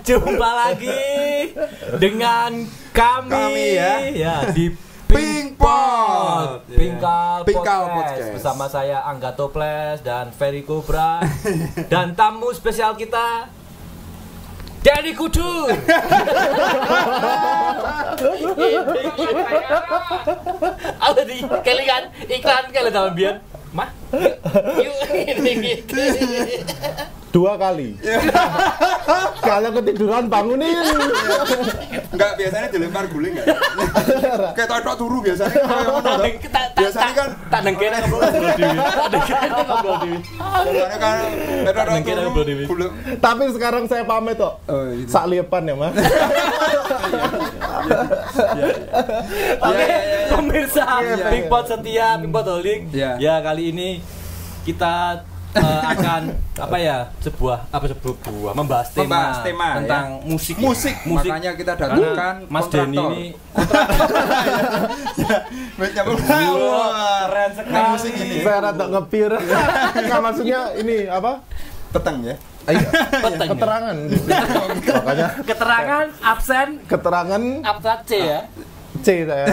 Jumpa lagi dengan kami, Kami ya. di Pink Pot. Ya. Pinkal Pinkal Podcast. Podcast. bersama saya Angga Toples dan Ferry Cobra dan tamu spesial kita Dari Kudur. Apa di kelingan iklan kalian sama Bian? Mah? Yuk, dua kali. Kalau ketiduran bangunin. Enggak biasanya dilempar guling enggak? Kayak tok turu biasanya. Biasanya kan tak dengkene ngobrol kan. Tapi sekarang saya pamit kok. Oh, gitu. Sak liepan ya, Mas. Oke, Iya, iya, iya. pemirsa Iya, Big iya. Pot setia, Big Pot Holding. Iya. Ya kali ini kita eh, akan apa ya sebuah apa sebuah buah membahas tema, Membahas tema, tentang ya. musik ya. Musik, makanya kita datangkan Mas Denny kontraktor. ini. Wah, keren sekali. musik ini. saya rada ngepir. Nggak maksudnya ini apa? Peteng ya. Ayo, Peteng ya? keterangan. Makanya keterangan absen keterangan absen C ya. C saya.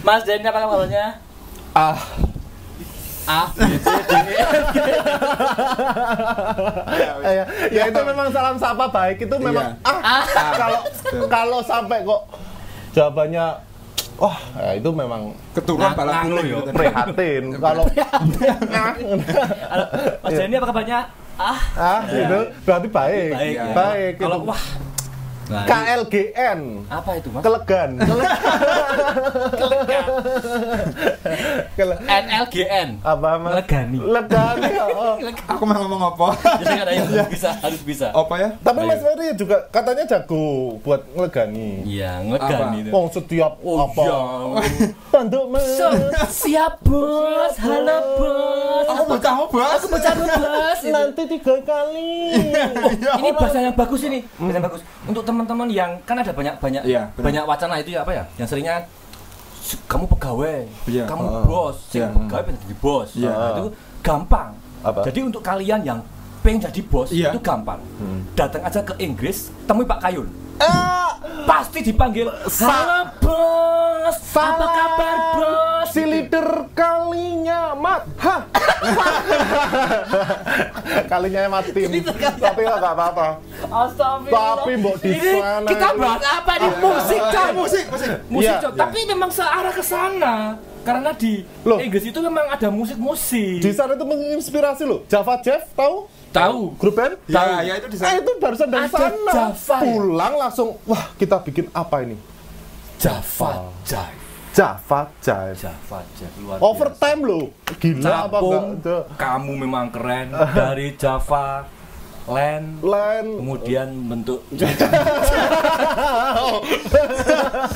Mas Denny apa kabarnya? Ah, A, B, C, D, E, F, G. ya, ya itu memang salam sapa baik itu memang Iya. ah kalau kalau sampai kok jawabannya wah ya itu memang Keturunan Nah, balap yo. gitu. prihatin kalau Mas Denny apa kabarnya? Ah, ah itu berarti baik baik. ya. baik Kalau itu. wah. Nah, KLGN apa itu, Mas? kelegan Kele- NLGN. apa mas Legani. legani oh. Aku mau ngomong apa? Jadi kan ayo harus bisa, harus bisa. Apa ya? tapi mas Ferry juga katanya jago buat ngelegani Iya, ngegani itu. Wong setiap Oh, apa iya. tanduk mas So, siap bos, halo bos. Aku bocah mau bahas. Aku baca bos. nanti tiga kali Ini bahasa yang bagus ini, bahasa yang bagus. Untuk teman-teman yang kan ada banyak banyak Iya, benar. banyak wacana itu ya apa ya? Yang seringnya "S- kamu pegawai, Iya. kamu Ah. bos, sing Iya. pegawai pengen jadi bos. Iya. Nah, itu gampang. Apa? Jadi untuk kalian yang pengen jadi bos Iya. itu gampang. Hmm. Datang aja ke Inggris, temui Pak Kayun. ah Pasti dipanggil Halo bos, apa kabar bos? Si leader kalinya mat hah kalinya mati tapi nggak apa-apa. Tapi mbok di Ini sana kita bahas apa di musik kan? musik, musik. Musik Iya, Cok. iya. tapi memang searah ke sana. Karena di Loh. Inggris itu memang ada musik-musik. di sana itu menginspirasi loh Java Jeff tahu Tahu. grup band Ya, ya itu di Ah, sana. itu barusan dari Ada sana Java pulang langsung wah kita bikin apa ini Java Jive. Java Jive Java Jive luar overtime loh gila apa Capung, enggak kamu memang keren dari Java Land Len kemudian bentuk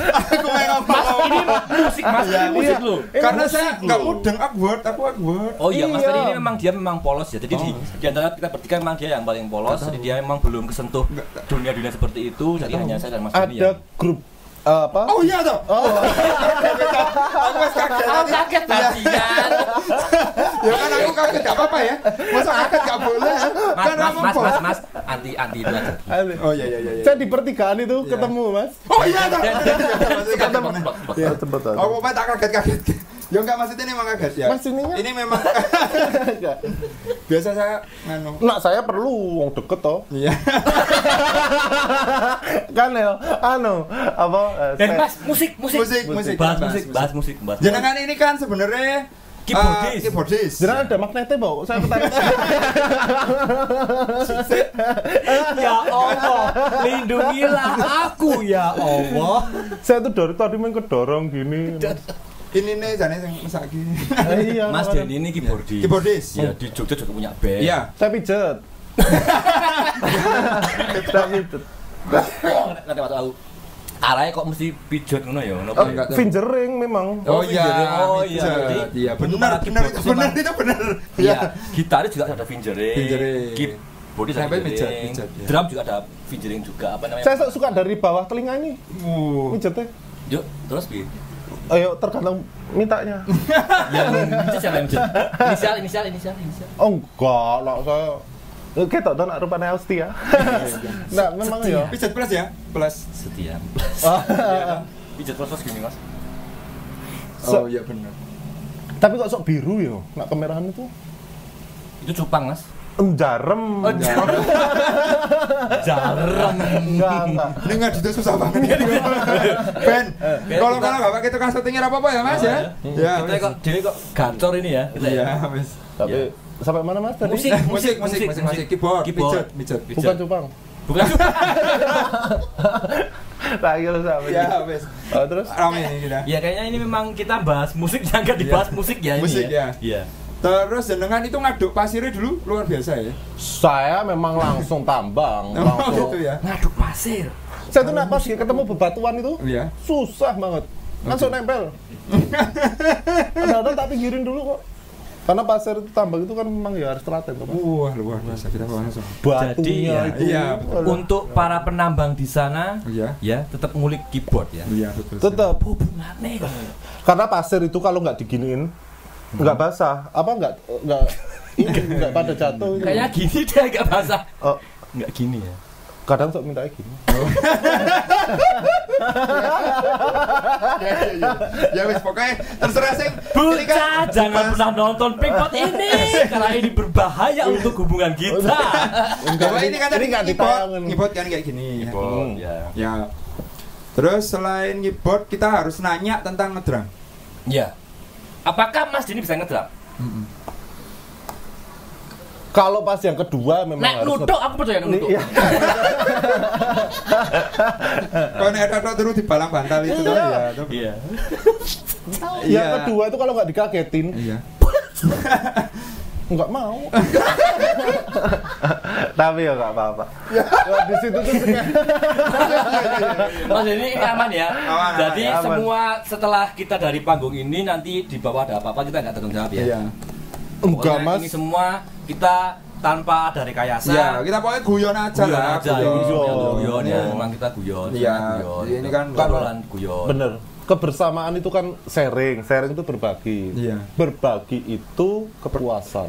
Aku main apa? Mas ini musik Mas ini musik Iya. lo Ini Karena saya nggak mudeng awkward, aku awkward. Oh iya, Mas Iya. Ferry ini memang dia memang polos ya. Jadi di, di antara kita bertiga memang dia yang paling polos. Jadi dia memang belum kesentuh dunia-dunia seperti itu. Jadi hanya saya dan Mas ada yang grup apa Oh iya toh. oh Aku mas kaget. Oh, tadi. kaget Iya. tadi kan. Ya kan aku kaget gak apa-apa ya. Masa kaget gak boleh? Mas, Kan mas, aku mas, mas, mas, anti anti aja. Oh iya iya iya. iya. saya di pertigaan itu ketemu mas Oh iya toh. Ketemu. ya aja. Aku apa tak kaget-kaget. Ya enggak maksudnya ini emang kaget ya. Mas, ininya? Ini memang biasa saya nganu. Nah, saya perlu wong deket toh. Iya. kan ya, anu, apa? eh, Dan musik, musik, Musik, musik. bahas Bahas musik, musik. bahas musik, bahas. Jenengan ini kan sebenarnya Keyboardis. eh, keyboardis. Jangan ada magnetnya, Bau. Saya ketarik. Ya Allah, lindungilah aku ya Allah. saya tuh dari tadi main kedorong gini. Ini nih jane sing mesak gini. Eh, iya, Mas. Denny ini keyboardis. Keyboardis. Ya di Jogja juga punya band. Iya. Saya pijet. Saya pijet. Nanti waktu aku arahnya kok mesti pijat ngono ya, ngono Oh, ya? Fingering memang. Oh iya, iya, oh iya, iya, berarti iya, untuk benar, benar, itu benar, itu benar. Iya, gitaris juga ada fingering. Fingering. Keyboardis ada Sampai fingering. pijat, pijat, ya. Drum juga ada fingering juga apa namanya? Saya suka dari bawah telinga ini. Uh. Pijetnya. Yuk, terus bi. Ayo tergantung mintanya. yang siapa yang inisial inisial inisial inisial Oh enggak, lah saya kita tuh nak rupanya Austi ya. Nah, memang ya. Pijat plus ya? Plus. setia pijat plus plus gini mas Oh iya benar. Tapi kok sok biru ya? Nak kemerahan itu itu cupang mas Jarem. Oh, jarem. jarem Enggak, enggak. Ini nggak itu susah banget. Ben, kalau kalau nggak pakai tukang syutingnya apa apa ya mas ya? Ya. kita kok dewi kok gacor ini ya kita ya Iya, wes. Tapi sampai mana Mas tadi? Musik. Musik, musik, musik, musik, keyboard, Keyboard. pijat, pijat. Bukan cupang. bukan Tak kira sama. Ya, wes. Oh, terus Rame ini kita. ya kayaknya ini memang kita bahas musik yang nggak dibahas musik ya ini Musik, ya ya. iya Terus jenengan itu ngaduk pasirnya dulu luar biasa ya. saya memang langsung tambang, Oh, langsung. gitu ya. ngaduk pasir Saya tuh nak pas ketemu bebatuan itu Iya. susah banget. Langsung nempel. Padahal tak pinggirin dulu kok. Karena pasir itu tambang itu kan memang ya harus telaten. Wah, luar biasa kita langsung. Batunya Jadi, ya, itu. iya, Aduh. untuk para penambang di sana Iya. ya tetap ngulik keyboard ya Iya, betul. tetap hubungannya karena pasir itu kalau nggak diginiin nggak basah apa nggak nggak ini nggak pada jatuh kayaknya gini deh nggak basah Oh, nggak gini ya kadang sok minta gini Ya, ya, ya. Ya wes pokoknya terserah kan Bocah, jangan pernah nonton Pinkpot ini karena ini berbahaya untuk hubungan kita. Kalau ini kan tadi Ini nggak keyboard kan kayak gini. Hmm. ya. Ya. Terus selain keyboard kita harus nanya tentang ngedrum. Ya. Apakah Mas Dini bisa ngedrum? kalau pas yang kedua memang Nek harus nutuk aku percaya nutuk. iya. Kalau nek ada terus di balang bantal itu Iya. ya. itu. Iya. yang kedua itu kalau nggak dikagetin Iya. nggak mau tapi ya nggak apa-apa ya, di situ tuh Mas ini aman ya. Aman, Jadi aman. semua setelah kita dari panggung ini nanti di bawah ada apa-apa kita nggak tanggung jawab ya. Iya. enggak mas Ini semua kita tanpa ada rekayasa. Ya, kita pokoknya guyon aja guyon lah. aja. guyon. Ini semuanya guyon ya. Hmm. Memang kita guyon. Iya, guyon. ini kan obrolan guyon. bener kebersamaan itu kan sharing sharing itu berbagi Iya. berbagi itu kepuasan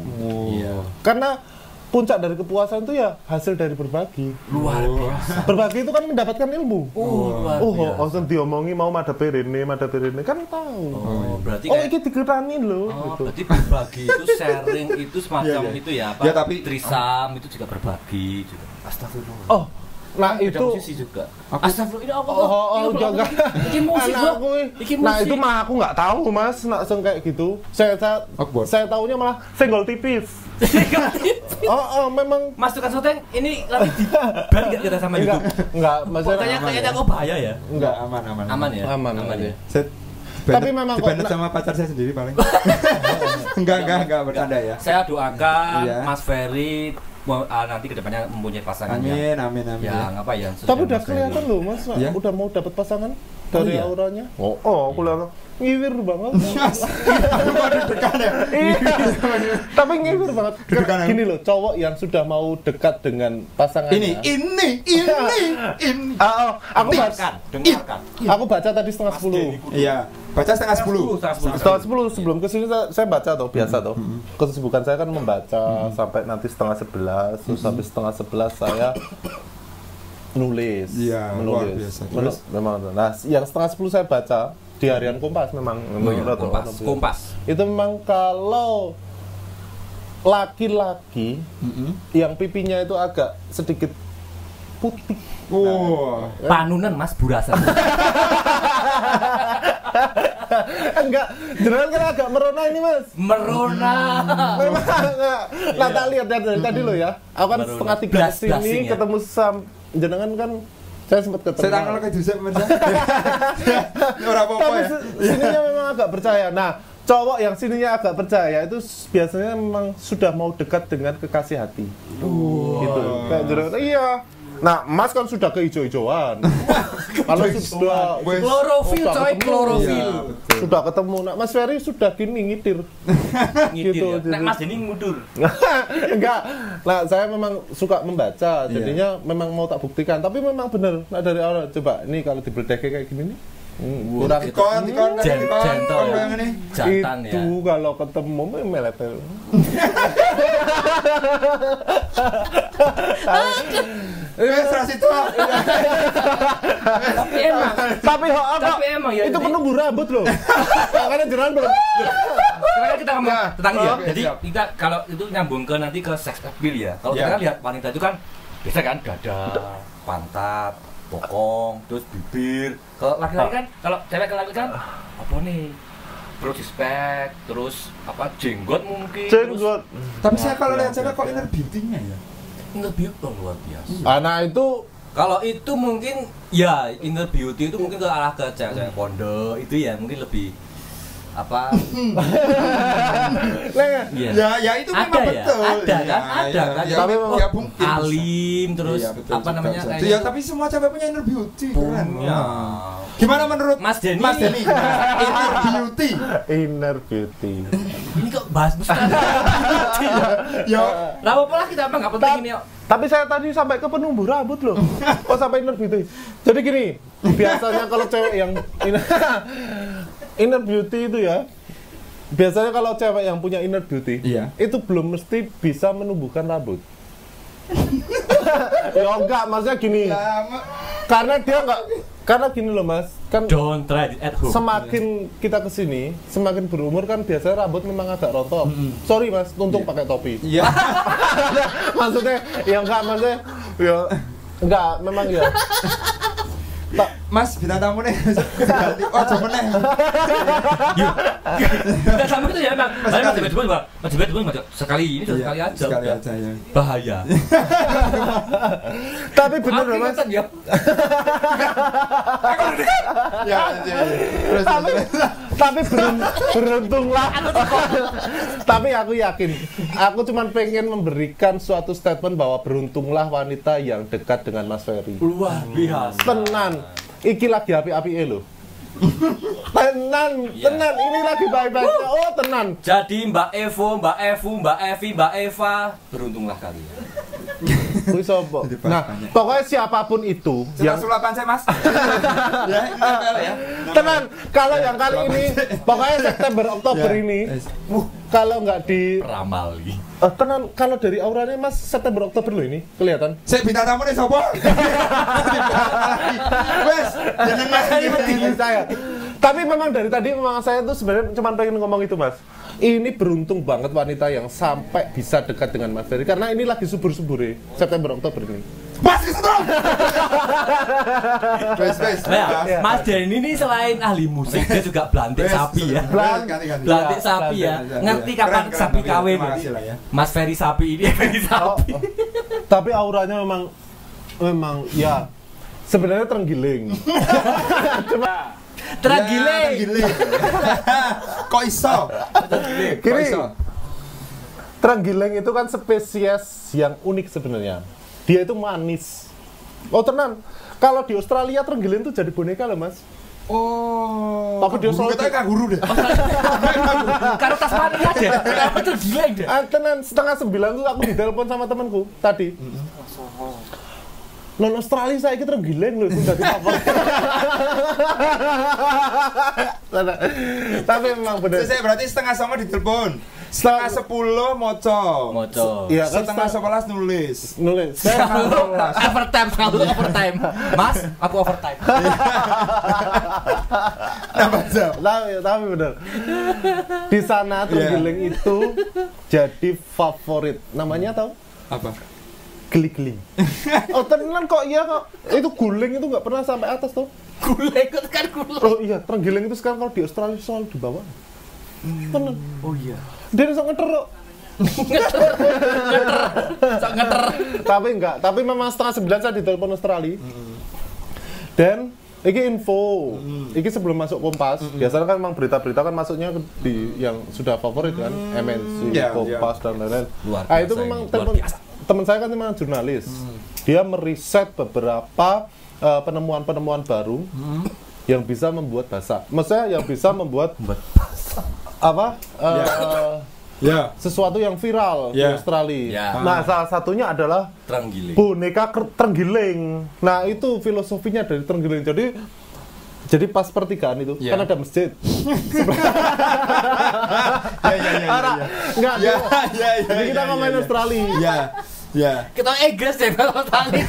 Iya. karena puncak dari kepuasan itu ya hasil dari berbagi Luar biasa. berbagi itu kan mendapatkan ilmu Oh, luar oh biasa. oh, oh diomongi mau madape rene madape rene kan tahu Oh, berarti oh kayak iki dikerani loh Oh, gitu berarti berbagi itu sharing itu semacam Iya, iya. itu ya apa? Ya, tapi- trisam itu juga berbagi juga. Astagfirullah. oh nah itu musisi juga. Aku- Astagfirullah. Ini apa? Oh, oh, oh, jangan. Iki musik, Anak Bro. aku, Nah musik. itu mah aku nggak tahu mas, nak seng kayak gitu. Saya saya, Awkward. saya tahunya malah senggol tipis. Oh, oh memang Mas tukang soteng ini lagi di ban nggak kita sama enggak YouTube? enggak maksudnya Kayaknya kayaknya ya? kok bahaya ya. Enggak aman aman. Aman ya? Aman, aman ya. Tapi memang kok dibanet sama pacar saya sendiri paling. enggak, enggak, enggak bercanda ya. Saya doakan Iya. Mas Ferry mau- ah, nanti ke depannya mempunyai pasangan Amin, amin, amin. yang apa ya? Tapi udah kelihatan loh mas, Ya? udah mau dapat pasangan dari iya? auranya. Oh, oh kelihatan ngiwir banget. Dekat ya. Iya. Tapi ngiwir banget. Ya? Gini loh, cowok yang sudah mau dekat dengan pasangannya. Ini, ini, ini, ini. Ah, oh, aku baca, Dengarkan, dengarkan. aku baca tadi setengah sepuluh. Iya, baca setengah sepuluh. Setengah sepuluh. Sebelum ke sini saya, saya baca tuh biasa tuh. Kesibukan saya kan membaca sampai nanti setengah sebelas, terus habis setengah sebelas saya nulis, Iya, luar menulis, biasa. menulis memang. Nah, yang setengah sepuluh saya baca di harian Kompas memang. Oh iya, memang kompas, memang- kompas. Itu memang kalau laki-laki yang pipinya itu agak sedikit putih. Wah. Panunan Mas Burasa. Enggak, jenengan kan agak merona ini mas. Merona. Memang enggak. Nah, tak lihat dari tadi lo ya. Aku kan setengah tiga sini ya? ketemu sam jenengan kan saya sempat ketemu. Saya tanggal ke Jose pemirsa. Ora apa-apa Tapi ya. sininya memang agak percaya. Nah, cowok yang sininya agak percaya itu biasanya memang sudah mau dekat dengan kekasih hati. Gitu. Kayak iya. Nah, Mas kan sudah keijo-ijoan. Kalau sudah. Klorofil coy, ketemu. klorofil. Betul. sudah ketemu. Nah, Mas Ferry sudah gini ngitir. Ngitir Gitu, ya. gitu. Nek Mas ini ngudur. Enggak. Nah, saya memang suka membaca, Iya. jadinya memang mau tak buktikan. Tapi memang benar. Nah, dari awal coba ini kalau di kayak gini nih, kurang Gen- dikon, gentle dikon ya. Jantan itu ya. kalau ketemu meletel. Wes ra situ. Tapi emang Tapi ho, kok Tapi emang ya, itu penumbuh rambut loh. Makanya jenengan belum. karena kan kita ngomong Ya. tentang. Oke, Jadi kita kalau itu nyambung ke nanti ke sex appeal ya. Kalau Ya. kita kan lihat wanita itu kan biasa kan dada, pantat, bokong, terus bibir. Kalau laki-laki kan kalau cewek ke laki kan apa nih? Perlu dispek, terus apa jenggot mungkin. Jenggot. Tapi saya kalau lihat cewek kok inner beauty-nya ya. Inner beauty luar biasa. Ah, nah itu Kalau itu mungkin ya inner beauty itu mungkin ke arah ke cewek-cewek pondok itu ya mungkin lebih apa Iya. Ya, ya itu Ada memang ya? betul. Ada Ya, kan? Ada ya, kan? Ya, Tapi ya, memang ya mungkin. alim terus Iya, betul apa juga, namanya kayak Ya, tapi semua cewek punya inner beauty, keren. Punya. Ya. Gimana menurut Mas Denny? Mas Denny? inner beauty. inner beauty. ini kok bahas besar Ya, Lah apa lah kita emang nggak penting ini yuk. Tapi saya tadi sampai ke penumbuh rambut loh. Kok sampai inner beauty? Jadi gini, biasanya kalau cewek yang inner, inner beauty itu ya, biasanya kalau cewek yang punya inner beauty, Iya. itu belum mesti bisa menumbuhkan rambut. ya enggak, maksudnya gini. lama. Karena dia enggak karena gini loh Mas, kan Don't try it at home. semakin kita ke sini, semakin berumur kan biasanya rambut memang agak rontok. Sorry Mas, untung pakai topi. Iya. maksudnya ya enggak maksudnya ya enggak memang ya tak Mas, bintang tamu nih. Ganti. Oh, coba nih. Kita sama itu ya emang. Tapi mas Jebet mas Jebet sekali ini sudah sekali aja. Sekali aja ya. Bahaya. tapi bener loh mas ya. Ya, ya. Tapi tapi berun- beruntunglah tapi aku yakin aku cuman pengen memberikan suatu statement bahwa beruntunglah wanita yang dekat dengan Mas Ferry Luar biasa. tenan iki lagi api-api lo tenan Iya. tenan ini lagi baik-baiknya oh tenan Jadi Mbak Evo, Mbak Evu, Mbak Evi, Mbak Eva, beruntunglah kalian. Kuwi sapa? Nah pokoknya siapa pun itu yang yang sulapan saya, Mas. ya, ini ya. Tenan, kalau yang kali ini, pokoknya September Oktober Ya. ini, Yes. uh, kalau nggak di, Ramali. eh, tenan, kalau dari auranya Mas September Oktober loh ini kelihatan. Saya bintang tamu nih sopo? Wes, Ini saya. Tapi memang dari tadi memang saya tuh sebenarnya cuma pengen ngomong itu Mas. Ini beruntung banget wanita yang sampai bisa dekat dengan Mas Ferry karena ini lagi subur-subur ya September Oktober ini. Mas. Nah, ya, Iya. Mas Denny ini selain ahli musik, dia juga belantik sapi ya. Belantik Iya, sapi ya. Ngerti kapan sapi kawin? ya. Mas Ferry sapi ini Ferry Oh, sapi. oh. Tapi auranya memang memang ya sebenarnya terenggiling. Cuma Tergiling. Ya. Kok iso? Iso? terenggiling itu kan spesies yang unik sebenarnya. Dia itu manis. Oh tenan, kalau di Australia terenggiling itu jadi boneka loh mas. Oh. Aku dia soal- katanya kaguru deh. Karena Tasmania aja. Kenapa tergiling deh? Ah, tenan setengah sembilan tuh aku ditelepon sama temanku tadi. Non Australia saya kita terenggiling loh itu dari favorit. Tapi memang bener. Saya berarti setengah sama ditelepon. Setengah sepuluh moco. Moco. Iya kan Setengah setengah sebelas nulis. nulis. Saya overtime selalu overtime. Mas, aku overtime. Nambah jam. tapi, tapi bener. Di sana terenggiling itu jadi favorit. Namanya tahu? Apa? Geli-geli. oh tenan kok iya kok. Itu guling itu nggak pernah sampai atas tuh. Gule ikut kan gule. Oh iya, terenggiling itu sekarang kalau di Australia selalu di bawah. Tenan. Oh iya. Dia bisa ngeter kok. Sok ngeter. tapi enggak, tapi memang setengah sembilan saya ditelepon Australia. Dan ini info, ini sebelum masuk Kompas. Biasanya kan memang berita-berita kan masuknya di yang sudah favorit kan, MNC, Ya, Kompas dan lain-lain. Luar Ah itu memang teman saya kan memang jurnalis. Dia meriset beberapa eh, penemuan-penemuan baru yang bisa membuat basah. Maksudnya yang bisa membuat apa? eh, Ya. sesuatu yang viral di Ya. Australia. Ya. Nah, salah satunya adalah Terenggiling. boneka terenggiling. Nah, itu filosofinya dari terenggiling. Jadi Jadi pas pertigaan itu Iya. kan ada masjid. Ya ya ya. Ara, enggak. Ya ya ya. Jadi kita ya, ngomongin ya, Australia. Ya. Ya. Kita Inggris deh kalau Australia.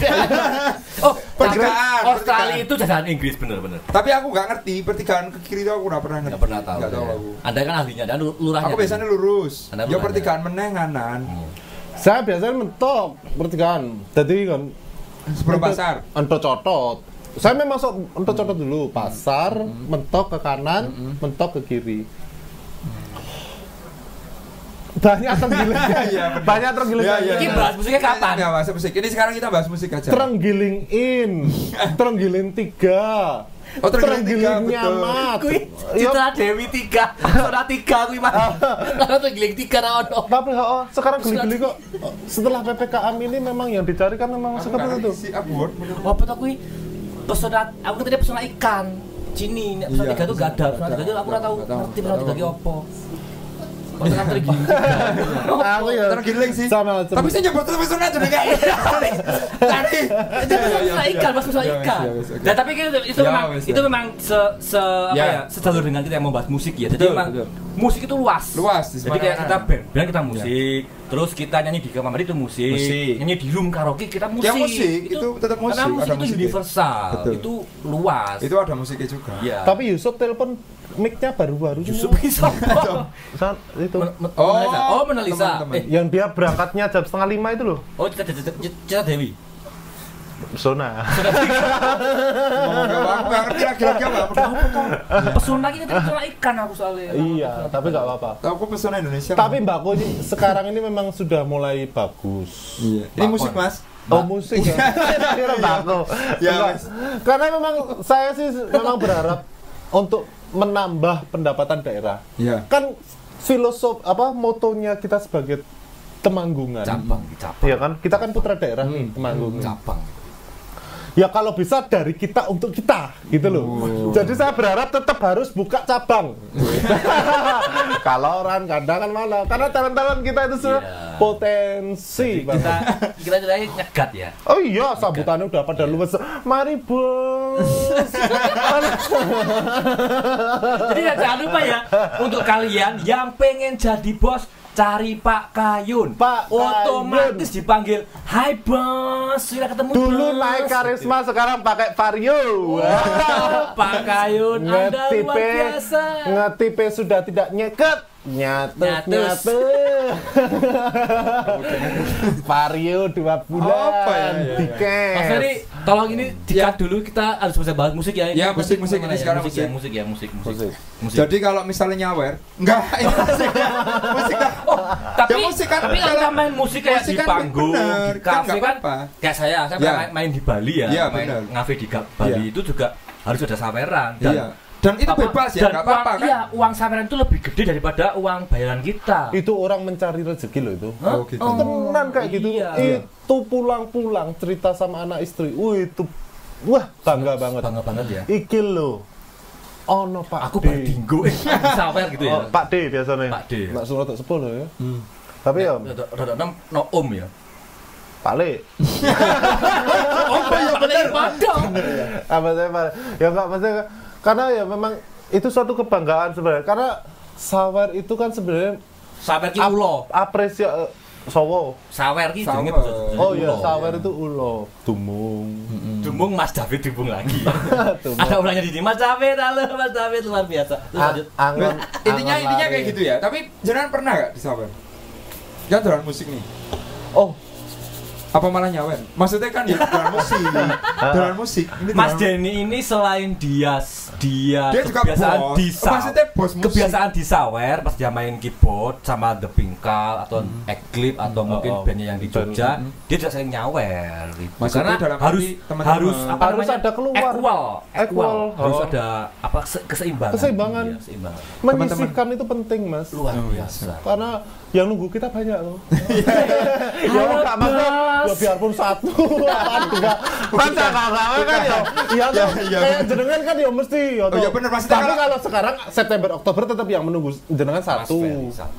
oh, Pertigaan, Australia itu jajahan Inggris bener-bener. Tapi aku nggak ngerti pertigaan ke kiri itu aku nggak pernah ngerti. Nggak pernah tahu. Nggak tahu ya. aku. Anda kan ahlinya dan lurahnya. Aku biasanya lurus. Anda Ya pertigaan meneng kanan. Saya biasanya mentok pertigaan. Jadi kan Sebelum pasar. Entok cotot. Saya memang masuk entok cotot dulu, pasar, mentok ke kanan, mentok ke kiri. Banyak tergiling. Iya, benar. Banyak tergiling. Iya, iya. Ini bahas musiknya kapan? Ya, bahas musik. Ini sekarang kita bahas musik aja. Terenggiling in, terenggiling tiga, Oh, terenggiling tiga, betul. nyamat. Kui Iya, Citra Dewi tiga, Sona tiga kui mah. Kalau tuh giling tiga ra ono. tapi oh, sekarang geli-geli kok. Setelah ppkm ini memang yang dicari kan memang seperti nggak itu. sih, Upward. Apa tuh kui? Pesona, aku tadi pesona ikan. Cini, pesona Iya, tiga tuh gak ada. nggak Pesona tiga ada. tuh aku ora tahu Nggak tahu, ngerti nggak pesona tiga ki opo. Pesona tergiling. Aku ya Tergiling sih. sama Tapi saya nyebut terus pesona jadi kayak Tadi. Itu pesona ikan, mas pesona ikan. Nah, tapi itu, itu Ya, memang wes, itu ya. memang se se apa Ya. sejalur dengan kita yang membahas musik ya. Jadi memang musik itu luas. Luas, di Jadi kayak kita band, kita musik, terus kita nyanyi di kamar itu musik, Musik. nyanyi di room karaoke kita musik. Ya, musik, itu tetap musik, Karena musik ada itu musiknya. universal, Betul. itu luas. Itu ada musiknya juga. ya. Tapi Yusuf telepon mic-nya baru-baru Yusuf bisa. Saat itu Men- men- Oh, Menalisa. Oh, Menalisa. teman-teman. Eh, yang dia berangkatnya jam setengah lima itu loh. oh, Cita Dewi. Zona. Ngomong gak nggak ngerti lagi-lagi apa. Pesona kita pesona ikan aku soalnya. iya, tapi nggak apa-apa. Aku pesona Indonesia. Tapi Mbakku ini sekarang ini memang sudah mulai bagus. Iya. Ini musik, Mas. Oh musik ya? Saya kira Mbakku. Ya. Mas. Karena memang saya sih memang berharap untuk menambah pendapatan daerah. Iya. Kan filosof apa motonya kita sebagai temanggungan. Cabang, cabang. Iya kan? Kita kan putra daerah nih, Hmm. temanggung. Cabang. Ya kalau bisa dari kita untuk kita, gitu loh. Jadi saya berharap tetap harus buka cabang. kalau orang kadang kan mana? Karena talent-talent kita itu Iya. potensi. Kita banget. kita ceritanya nyegat ya. Oh iya, sambutannya udah pada luwes. Mari bos. Jadi ya, jangan lupa ya untuk kalian yang pengen jadi bos cari Pak Kayun. Pak otomatis dipanggil Hai bos, sudah ketemu Dulu bos." naik karisma, sekarang pakai vario. Pak Kayun, Anda luar biasa. ngetipe sudah tidak nyeket. Nyatu, Nyatus. nyatu. vario dua bulan. Apa ya, ya, ya. Di Mas Ferry, tolong ini dikat dulu kita harus bisa bahas musik ya. Ini Ya, musik, musik, ini ya? sekarang musik, ya, musik. musik ya, musik, musik. Musik. Musik. Jadi kalau misalnya nyawer, enggak ini musik. musik kan. tapi Ya, musik kan tapi kalau main musik kayak musik di kan panggung, bener, di kan kafe kan, apa-apa. kayak saya, saya Ya. main, main di Bali ya, Iya, main ngafe di Bali Iya. itu juga harus ada saweran. Dan Iya. Dan itu apa- bebas ya, dan enggak apa-apa uang- kan? Iya, uang saweran itu lebih gede daripada uang bayaran kita. Itu orang mencari rezeki loh itu. Hah? Oh, gitu. Tenan kayak gitu. Iya. Itu pulang-pulang cerita sama anak istri. Wih, itu wah bangga banget. Bangga banget ya. Iki lo. Ono Pak Aku D. berdinggo eh sawer gitu ya. Oh, Pak D biasanya. Pak D. Nak suruh tak sepuluh ya. Hmm. Tapi ya Rada rada enam no om ya. Pak Le. Oh, ya benar padang. Apa saya Pak Le? Ya enggak maksudnya karena ya memang itu suatu kebanggaan sebenarnya. Karena sawer itu kan sebenarnya Sawer ki ulo. apresiasi Sowo. Sawer ki jenenge Oh iya, sawer itu ulo, dumung. Dumung Mas David dubung lagi. Dumung. Ada orangnya di sini Mas David, halo Mas David luar biasa. Terus A- lanjut. angon, intinya angon intinya lari. kayak gitu ya. Tapi jenengan pernah gak di sawer? Dolan musik nih. Oh, Apa malah nyawer? Maksudnya kan ya dolan musik. dolan musik. Ini Mas Denny ini selain dia dia, Dia juga kebiasaan bos. di Oh, maksudnya bos musik. kebiasaan di sawer pas dia main keyboard sama The Pinkal atau Eclipse atau mungkin oh. bandnya yang di Jogja dia juga sering nyawer gitu. Maksudnya karena dalam harus harus apa Harus namanya ada keluar. equal equal, Equal, harus oh. ada apa se- keseimbangan Keseimbangan. Iya, keseimbangan menyisihkan itu penting, Mas. luar Oh, iya. biasa Karena yang nunggu kita banyak loh. Ya enggak. Mas. Ya biarpun satu apaan juga. Kan kakak kan ya. Iya tuh. iya, Kayak jenengan kan ya mesti ya Oh, toh. iya bener, maksudnya Tapi kalau- kalau sekarang September Oktober tetap yang menunggu jenengan satu.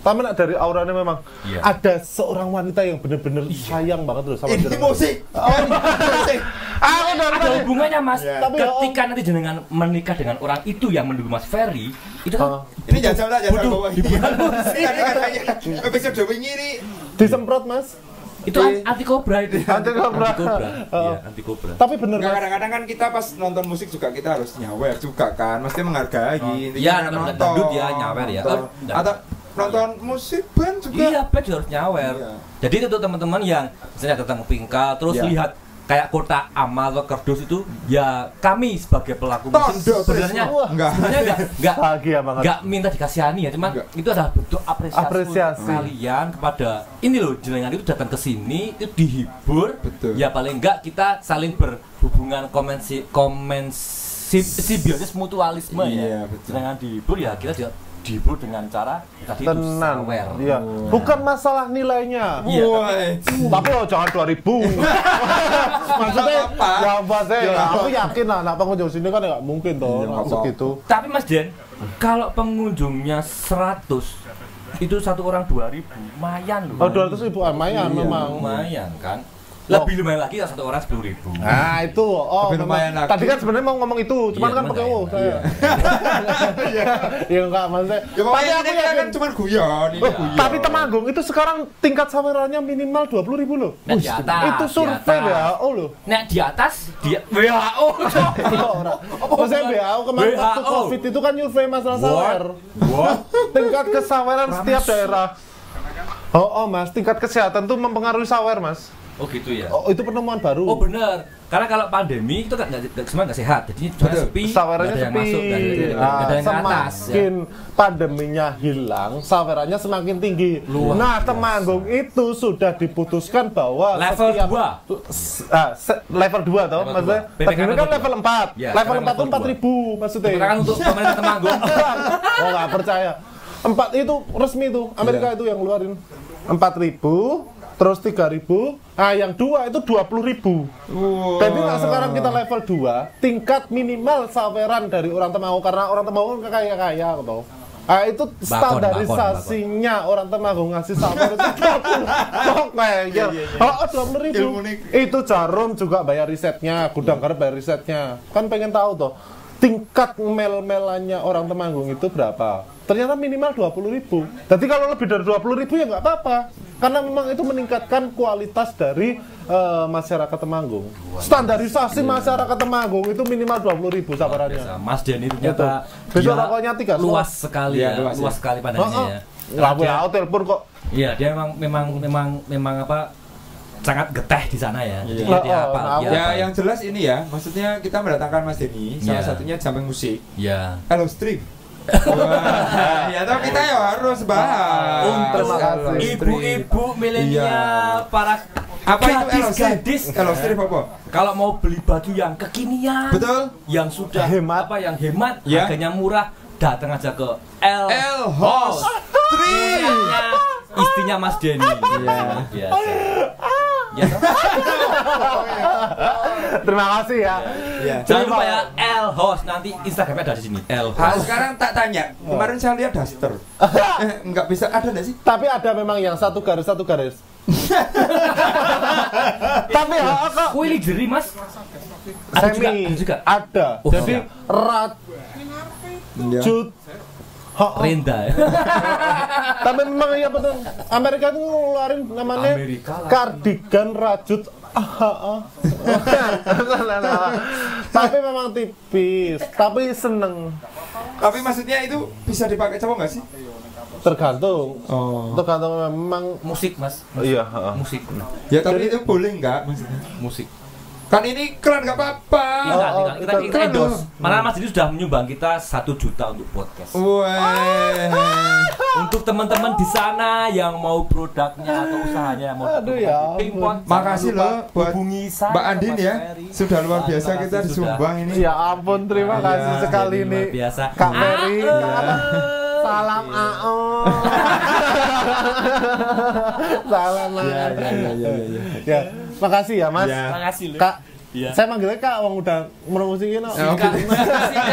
Tapi nak dari auranya memang Iya. ada seorang wanita yang bener-bener sayang banget loh sama jenengan. musik. Ini musik. Aku udah ada hubungannya mas Iya. Tapi ya, ketika nanti jenengan menikah dengan orang itu yang menunggu mas Ferry itu Ah. kan Ini jangan salah jangan bawa hiburan katanya episode wingi ini disemprot mas. itu an- anti kobra itu Anti kobra. anti kobra Oh. iya anti kobra Tapi bener Nggak, mas. kadang-kadang kan kita pas nonton musik juga kita harus nyawer juga kan, mesti menghargai. Intinya Iya, kan nonton dangdut ya, nyawer ya. Atau, Oh, nonton musik band juga. iya band juga harus nyawer Iya. jadi itu teman-teman yang misalnya datang ke Pingkal terus Iya. lihat kayak kota amal atau kerdus itu ya kami sebagai pelaku musik sebenarnya. Enggak. sebenarnya enggak enggak Bahagia banget. nggak minta dikasihani ya cuman Enggak. itu adalah bentuk apresiasi, Apresiasi. kalian kepada ini loh jenengan itu datang ke sini itu dihibur Betul. ya paling enggak kita saling berhubungan komensi komensi simbiosis mutualisme Iya, ya betul. jenengan dihibur ya kita juga dihibur dengan cara tadi itu Tenan. sawer. Iya. Bukan masalah nilainya. Iya, Woi. Tapi oh jangan 2000. Maksudnya apa-apa. ya apa sih? Ya, Ya, aku yakin lah anak pengunjung sini kan nggak mungkin toh Iya, nggak masuk apa-apa. gitu. tapi Mas Den kalau pengunjungnya 100 itu satu orang 2000 lumayan loh Oh 200 ribu lumayan Iya. memang. lumayan kan lebih lumayan lagi ya satu orang 10 ribu Nah itu, oh Tapi memang. lumayan lagi. Tadi kan sebenarnya mau ngomong itu, cuman Iya, kan pakai nggak oh saya. Iya enggak maksudnya. Ya pokoknya aku kan yakin. cuma guyon, ini Oh, guyon. tapi Temanggung itu sekarang tingkat sawerannya minimal 20 ribu loh. Nah, di atas, itu di survei atas. WHO loh. Nah di atas dia WHO Iya. Maksudnya WHO kemarin waktu. COVID itu kan nyurvei masalah sawer. Tingkat kesaweran setiap daerah. Oh, oh mas, tingkat kesehatan tuh mempengaruhi sawer mas. Oh gitu ya Oh itu penemuan baru. Oh benar karena kalau pandemi itu kan nggak semua nggak sehat jadi cuma Betul. sepi Sawerannya ada yang sepi. masuk nggak ada, nggak ada- Ah, yang ke atas ya. semakin pandeminya hilang, sawerannya semakin tinggi. Luar nah, biasa. Temanggung itu sudah diputuskan bahwa Level setiap- dua. S- ah, se- level 2 toh, Level maksudnya. Tadi kan level 4. Ya, level sekarang 4 tuh level 4000 maksudnya. Tangan untuk pemerintah Temanggung oh nggak percaya empat itu resmi tuh Amerika Iya. itu yang ngeluarin empat ribu terus tiga ribu. Nah yang dua itu dua puluh ribu. Wow. jadi nah, sekarang kita level 2 tingkat minimal saweran dari orang Temanggung karena orang Temanggung kan kaya kaya gitu Ah itu standarisasinya orang Temanggung ngasih sawer itu 20 pokoknya oh dua puluh ribu. Itu jarum juga bayar risetnya gudang garam bayar risetnya. Kan pengen tahu toh tingkat mel-melannya orang Temanggung itu berapa ternyata minimal 20 ribu jadi kalau lebih dari 20 ribu ya nggak apa-apa karena memang itu meningkatkan kualitas dari eh, masyarakat Temanggung standarisasi masyarakat Temanggung itu minimal 20 ribu sabarannya. Mas Den itu ternyata Besok dia rokoknya tiga luas sekali Iya, ya luas luas, ya. sekali pandangannya ya nggak boleh aku telepon kok Iya, dia memang memang memang memang apa sangat geteh di sana ya. Jadi Iya. dia Oh, apa? nah, dia Ya, apa. yang jelas ini ya, maksudnya kita mendatangkan Mas Denny, salah Iya. satunya jamming musik. ya. Hello Stream. Wah, ya toh kita ya harus bahas. Untuk ibu-ibu milenial Iya. para Apa itu Hello Stream? gadis-gadis Hello Stream apa? kalau mau beli baju yang kekinian Betul. yang sudah Hemat. apa yang hemat Ya. harganya murah datang aja ke L Stream. Punyanya istrinya Mas Denny Iya. biasa? terima kasih ya. Iya. jangan lupa ya L host. Nanti Instagramnya ada di sini. L Ah, host. sekarang tak tanya, kemarin saya lihat daster. eh, enggak bisa ada enggak sih? tapi ada memang yang satu garis satu garis. Tapi ha, kok Kuih jeri mas? Ada juga, semi ada juga. ada. Oh, jadi siap. Iya. rajut Ha. Renda ya tapi memang iya betul Amerika itu ngeluarin namanya Amerika kardigan rajut. Ah, tapi memang tipis. Tapi seneng. Tapi maksudnya itu bisa dipakai cowok enggak sih? tergantung. Oh. tergantung memang Musik mas. Iya. Musik. Ya tapi itu boleh enggak maksudnya? Musik Kan ini iklan enggak apa-apa. Iklan, oh, iklan. Kita, iklan. kita endorse Malah mas ini sudah menyumbang kita satu juta untuk podcast Wah. Untuk teman-teman di sana yang mau produknya atau usahanya mau Aduh, ya pingpong, Makasih loh buat hubungi saya, Mbak Andin ya. Sudah luar biasa kita disumbang ini. ya ampun terima Iya, kasih sekali luar biasa Kak Ah, salam AO Salah mas. Ya, ya, ya, ya, ya, ya. Ya, makasih ya mas. Ya. Makasih loh. Kak, Iya. saya manggilnya kak, wong udah merumusikin. no. Ya? Enggak,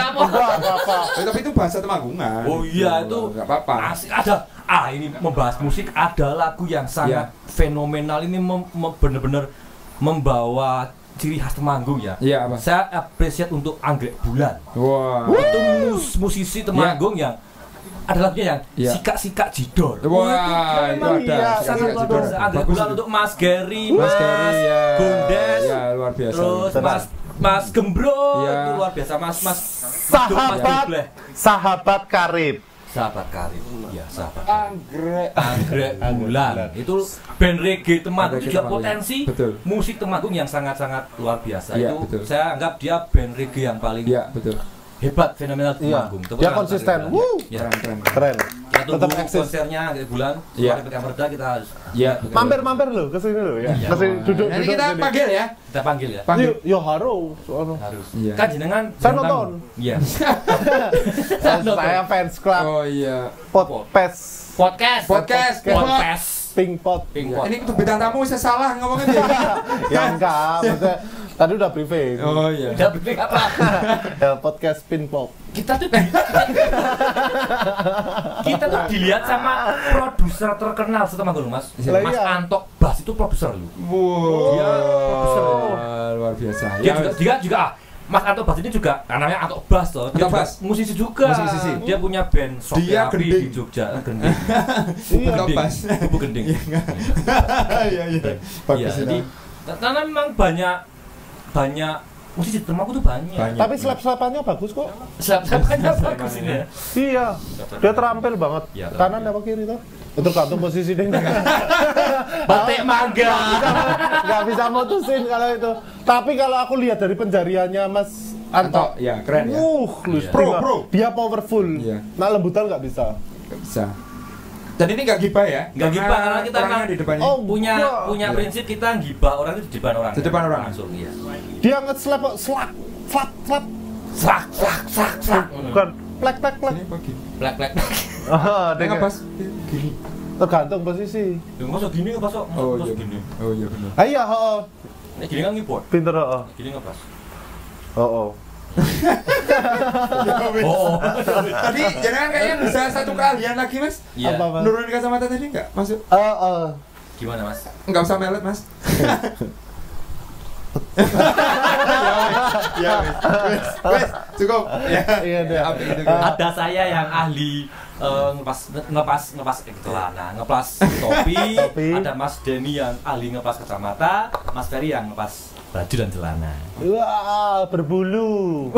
apa-apa. Eh, tapi itu bahasa temanggungan. Oh iya itu Nggak apa-apa. Asik ada. Ah ini membahas musik ada lagu yang sangat fenomenal ini mem- mem- bener-bener membawa ciri khas Temanggung ya. Iya, apa? Saya appreciate untuk Anggrek Bulan. Wah. Itu mus- musisi Temanggung yang ada lagunya yang Iya. sikak-sikak jidor. Wah, itu memang ada. iya, Sangat luar biasa. Bulan itu. untuk Mas Gary, Mas Mas, Gary, ya. Gondes, Ya, luar biasa. terus Tenang. Mas Mas Gembro Iya. itu luar biasa. Mas Mas Sahabat, Dobleh. sahabat karib. Sahabat Karim. Ya, sahabat. Anggrek. Anggrek Bulan itu band reggae Temanggung juga Temanggung. potensi Betul. musik Temanggung yang sangat-sangat luar biasa Iya, itu betul. saya anggap dia band reggae yang paling Iya, betul. Hebat fenomenal di Iya. Tepuk Dia tangan konsisten. Bulan. ya. Keren, keren. Keren. kita Tetap eksis. konsernya Anggrek Bulan Iya. PK Merda kita harus Iya. Mampir-mampir lo ke sini lo ya. Iya. Sini duduk Nanti kita sini. panggil ya. kita panggil ya Panggil. Yo, yo haro. Soalnya. harus Iya. kan jenengan Saya nonton. iya Saya fans club Oh iya. podcast podcast Podcast. podcast Pink Pot. Pink Ya, Pot. Ini untuk bintang tamu saya salah ngomongnya dia. Ya enggak, maksudnya tadi udah briefing. Oh iya. udah briefing apa Ya, podcast Pink Pop. kita tuh kita, kita tuh dilihat sama produser terkenal setemanggung mas Lah Mas iya. Antok Bas itu produser lu Wow. Dia produser. luar biasa. dia Ya, juga dia juga ah, Mas Antok Bas ini juga namanya Antok Bas loh dia Bas. musisi juga Musisi. dia punya band Sok Dia Api gending. di Jogja gending Iya. Antok gending Bas. Bubuk gending Iya, iya. Iya, Bagus jadi karena memang banyak banyak musisi Temanggung tuh banyak. Banyak. Tapi slap-slapannya bagus kok. Siapa-siapanya bagus ini ya. Iya. Dia terampil banget. Terampil. Kanan apa kiri tuh? Itu tergantung posisi dia. Batik mangga. Nggak bisa mutusin kalau itu. Tapi kalau aku lihat dari penjariannya Mas Anto, Anto, ya keren ya. uh, lu Iya. Pro, prima. pro. Dia powerful. Iya. Nah lembutan nggak bisa. Nggak bisa. Dan ini nggak gibah ya? Nggak gibah, karena kita emang- di depannya. Oh, punya Iya. punya Iya. prinsip kita gibah orang itu di depan orang. Di depan orang. Langsung iya. Dia nge-slap kok, slap, slap, slap. Sak sak sak sak. Bukan plek plek plek. Plek plek. Ah, dia Nggak nge- pas gini. tergantung posisi. Lu masuk gini nggak masuk? Oh iya gini. Oh iya benar. Ayo, oh, Ini gini kan ngibot. pinter oh, Gini nggak pas. oh, oh. Oh. Tadi jangan kayaknya bisa satu kalian lagi mas. Iya. Apa, Mas? Nurunin kacamata tadi nggak masuk? Oh, oh. Gimana mas? Nggak usah melet mas. ya wes, wes, wes, cukup. Ya, Iya, deh. Apa itu, kan? ada saya yang ahli eh, ngepas ngepas ngepas eh, celana ngepas topi, Topi. ada Mas Denny yang ahli ngepas kacamata Mas Ferry yang ngepas baju dan celana Wah, berbulu.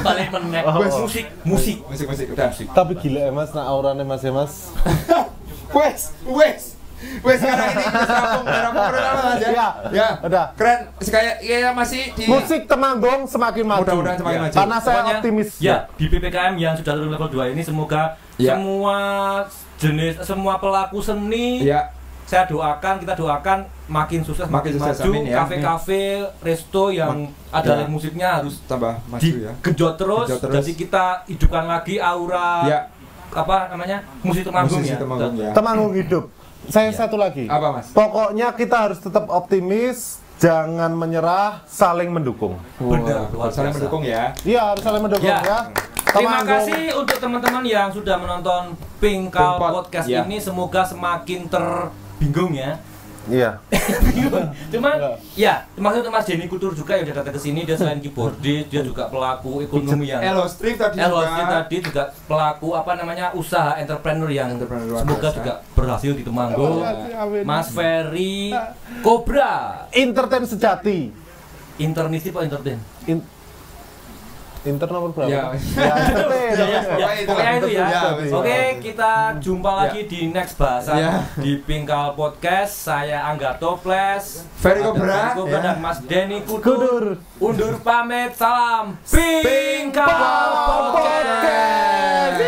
balik meneh Oh. musik musik Musik musik udah. Tapi gila ya mas, nah auranya mas ya mas. Wes, wes. Wes sekarang ini wes rampung, rampung mas ya. Iya. Ya. Udah. Keren. Kayak ya masih di Musik Temanggung semakin maju. Mudah-mudahan semakin Ya. maju. Karena saya Pokoknya, optimis. ya di PPKM yang sudah turun level 2 ini semoga Ya. semua jenis semua pelaku seni Ya, saya doakan kita doakan makin sukses Makin makin, sukses, maju amin ya. kafe-kafe resto yang ada ya. musiknya harus tambah maju ya. digenjot terus, Genjot terus. jadi kita hidupkan lagi aura Ya, apa namanya musik temanggung ya Temanggung ya. Temanggung hidup. Saya Iya. satu lagi. Apa mas? Pokoknya kita harus tetap optimis, jangan menyerah, saling mendukung. Benar, luar saling biasa. mendukung ya. Iya, harus saling mendukung Ya. ya. Terima kasih untuk teman-teman yang sudah menonton Pinkal Pink Pod, Podcast ya. ini semoga semakin terbingung ya. Iya. Cuman Enggak. ya, termasuk Mas Denny Kultur juga yang sudah datang ke sini dia selain keyboardis, dia juga pelaku ekonomi yang Elo Strip tadi LOC juga. tadi juga pelaku apa namanya usaha entrepreneur yang Entrepreneur semoga biasa. juga berhasil di Temanggung. Amin. Mas Ferry Cobra Entertain sejati. internisi apa entertain? In- Internet apa berapa? Ya, ya, ya, ya, pokoknya itu ya. Oke, kita jumpa lagi di next bahasan di Pingkal Podcast. Saya Angga Toples, Ferry Kobra, dan Mas Denny Kudur. Undur pamit, salam. Pingkal Podcast.